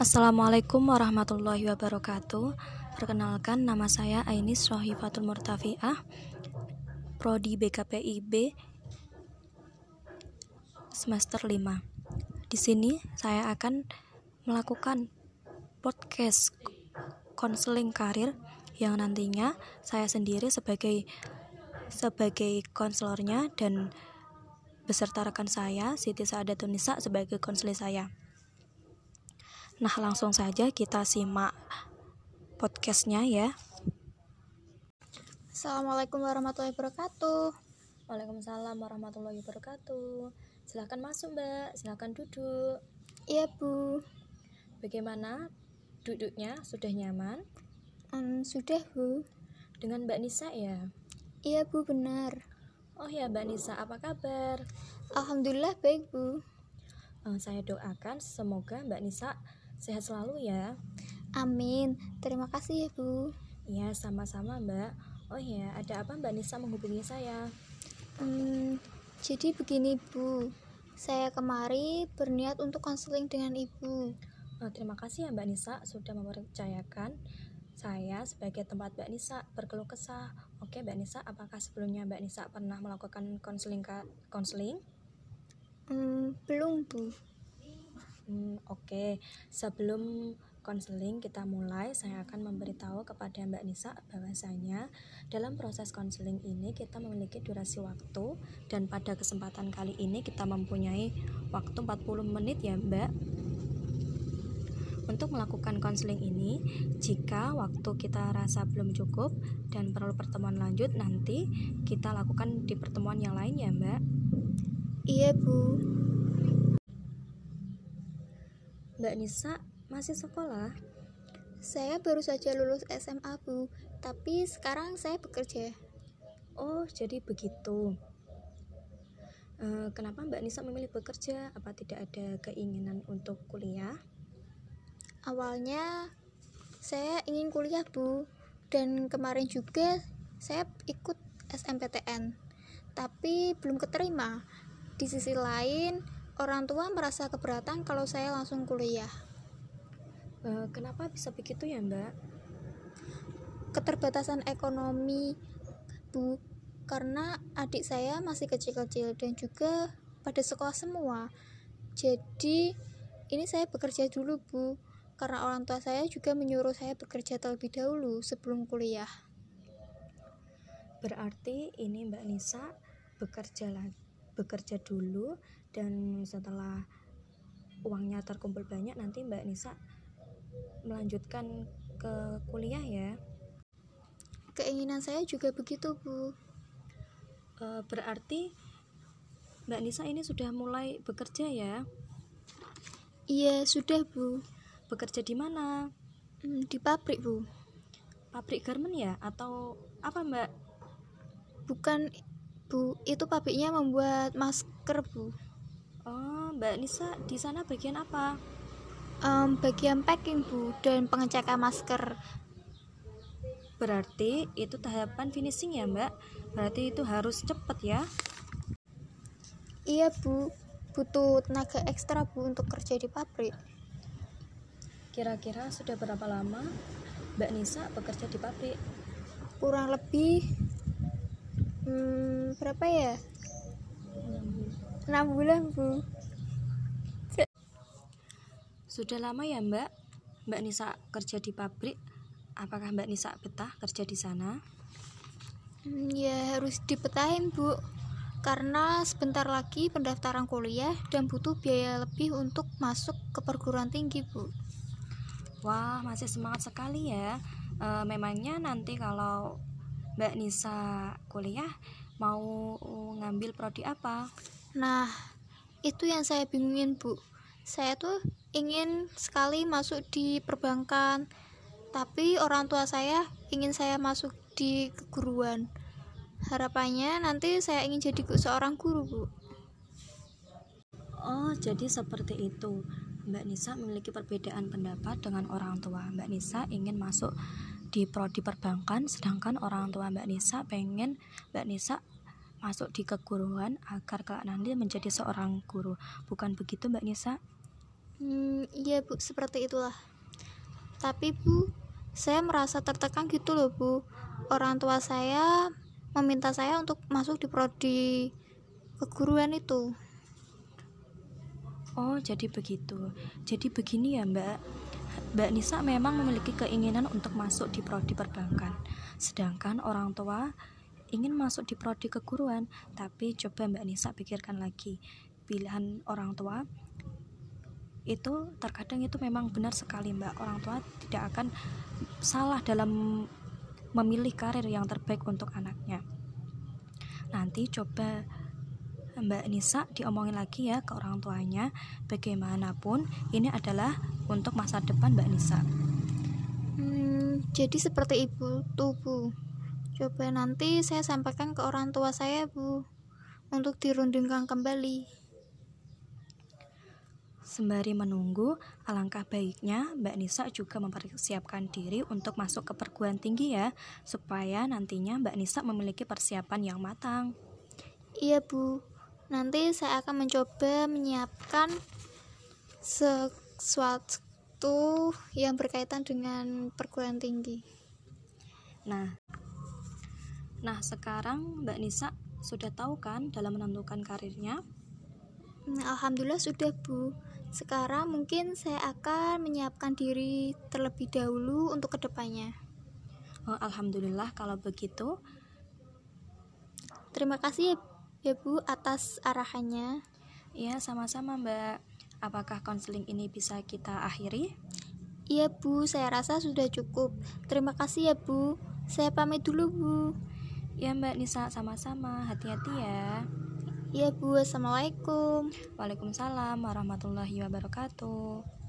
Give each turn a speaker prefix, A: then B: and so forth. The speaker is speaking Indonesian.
A: Assalamualaikum warahmatullahi wabarakatuh Perkenalkan nama saya Ainis Rohifatul Murtafiah Prodi BKPIB semester 5 Di sini saya akan melakukan podcast konseling karir yang nantinya saya sendiri sebagai sebagai konselornya dan beserta rekan saya Siti Saadatun sebagai konselor saya. Nah, langsung saja kita simak podcastnya ya.
B: Assalamualaikum warahmatullahi wabarakatuh.
A: Waalaikumsalam warahmatullahi wabarakatuh. Silahkan masuk mbak, silahkan duduk.
B: Iya bu.
A: Bagaimana duduknya? Sudah nyaman?
B: Um, sudah bu.
A: Dengan mbak Nisa ya?
B: Iya bu benar.
A: Oh ya mbak Nisa, apa kabar?
B: Alhamdulillah baik bu.
A: Uh, saya doakan semoga mbak Nisa Sehat selalu ya.
B: Amin. Terima kasih ya, Bu.
A: Ya, sama-sama, Mbak. Oh ya, ada apa Mbak Nisa menghubungi saya?
B: Hmm, jadi begini, Bu. Saya kemari berniat untuk konseling dengan Ibu.
A: Oh, terima kasih ya Mbak Nisa sudah mempercayakan saya sebagai tempat Mbak Nisa berkeluh kesah. Oke, Mbak Nisa, apakah sebelumnya Mbak Nisa pernah melakukan konseling konseling?
B: Hmm, belum, Bu.
A: Hmm, Oke, okay. sebelum konseling kita mulai, saya akan memberitahu kepada Mbak Nisa bahwasanya dalam proses konseling ini kita memiliki durasi waktu dan pada kesempatan kali ini kita mempunyai waktu 40 menit ya Mbak. Untuk melakukan konseling ini, jika waktu kita rasa belum cukup dan perlu pertemuan lanjut nanti kita lakukan di pertemuan yang lain ya Mbak.
B: Iya Bu.
A: Mbak Nisa masih sekolah?
B: Saya baru saja lulus SMA, Bu. Tapi sekarang saya bekerja.
A: Oh, jadi begitu. Uh, kenapa Mbak Nisa memilih bekerja? Apa tidak ada keinginan untuk kuliah?
B: Awalnya saya ingin kuliah, Bu. Dan kemarin juga saya ikut SMPTN. Tapi belum keterima. Di sisi lain, Orang tua merasa keberatan kalau saya langsung kuliah.
A: Uh, kenapa bisa begitu ya, Mbak?
B: Keterbatasan ekonomi, Bu, karena adik saya masih kecil-kecil dan juga pada sekolah semua. Jadi, ini saya bekerja dulu, Bu, karena orang tua saya juga menyuruh saya bekerja terlebih dahulu sebelum kuliah.
A: Berarti ini Mbak Nisa bekerja lagi bekerja dulu dan setelah uangnya terkumpul banyak nanti Mbak Nisa melanjutkan ke kuliah ya.
B: Keinginan saya juga begitu Bu.
A: E, berarti Mbak Nisa ini sudah mulai bekerja ya?
B: Iya sudah Bu.
A: Bekerja di mana?
B: Hmm, di pabrik Bu.
A: Pabrik garment ya? Atau apa Mbak?
B: Bukan Bu itu pabriknya membuat masker Bu
A: Oh, Mbak Nisa di sana bagian apa?
B: Um, bagian packing bu dan pengecekan masker.
A: Berarti itu tahapan finishing ya Mbak? Berarti itu harus cepet ya?
B: Iya bu, butuh tenaga ekstra bu untuk kerja di pabrik.
A: Kira-kira sudah berapa lama Mbak Nisa bekerja di pabrik?
B: Kurang lebih hmm, berapa ya? 6 bulan bu.
A: Sudah lama ya mbak. Mbak Nisa kerja di pabrik. Apakah mbak Nisa betah kerja di sana?
B: Hmm, ya harus dipetahin bu. Karena sebentar lagi pendaftaran kuliah dan butuh biaya lebih untuk masuk ke perguruan tinggi bu.
A: Wah masih semangat sekali ya. E, memangnya nanti kalau mbak Nisa kuliah mau ngambil prodi apa
B: Nah, itu yang saya bingungin, Bu. Saya tuh ingin sekali masuk di perbankan, tapi orang tua saya ingin saya masuk di keguruan. Harapannya nanti saya ingin jadi seorang guru, Bu.
A: Oh, jadi seperti itu. Mbak Nisa memiliki perbedaan pendapat dengan orang tua. Mbak Nisa ingin masuk di prodi perbankan, sedangkan orang tua Mbak Nisa pengen Mbak Nisa masuk di keguruan agar kelak nanti menjadi seorang guru. Bukan begitu Mbak Nisa?
B: Hmm, iya Iya bu, seperti itulah. Tapi bu, saya merasa tertekan gitu loh bu. Orang tua saya meminta saya untuk masuk di prodi keguruan itu.
A: Oh, jadi begitu. Jadi begini ya, Mbak. Mbak Nisa memang memiliki keinginan untuk masuk di prodi perbankan. Sedangkan orang tua ingin masuk di prodi keguruan, tapi coba Mbak Nisa pikirkan lagi. Pilihan orang tua itu terkadang itu memang benar sekali, Mbak. Orang tua tidak akan salah dalam memilih karir yang terbaik untuk anaknya. Nanti coba Mbak Nisa diomongin lagi ya ke orang tuanya bagaimanapun ini adalah untuk masa depan Mbak Nisa.
B: Hmm, jadi seperti ibu tuh bu coba nanti saya sampaikan ke orang tua saya bu untuk dirundingkan kembali.
A: Sembari menunggu, alangkah baiknya Mbak Nisa juga mempersiapkan diri untuk masuk ke perguruan tinggi ya, supaya nantinya Mbak Nisa memiliki persiapan yang matang.
B: Iya Bu, nanti saya akan mencoba menyiapkan sesuatu yang berkaitan dengan perguruan tinggi.
A: Nah, nah sekarang Mbak Nisa sudah tahu kan dalam menentukan karirnya?
B: Nah, Alhamdulillah sudah Bu. Sekarang mungkin saya akan menyiapkan diri terlebih dahulu untuk ke depannya.
A: Oh, Alhamdulillah kalau begitu.
B: Terima kasih ya Bu atas arahannya.
A: Iya, sama-sama Mbak. Apakah konseling ini bisa kita akhiri?
B: Iya Bu, saya rasa sudah cukup. Terima kasih ya Bu. Saya pamit dulu Bu.
A: Ya Mbak Nisa, sama-sama. Hati-hati ya.
B: Iya Bu, Assalamualaikum.
A: Waalaikumsalam warahmatullahi wabarakatuh.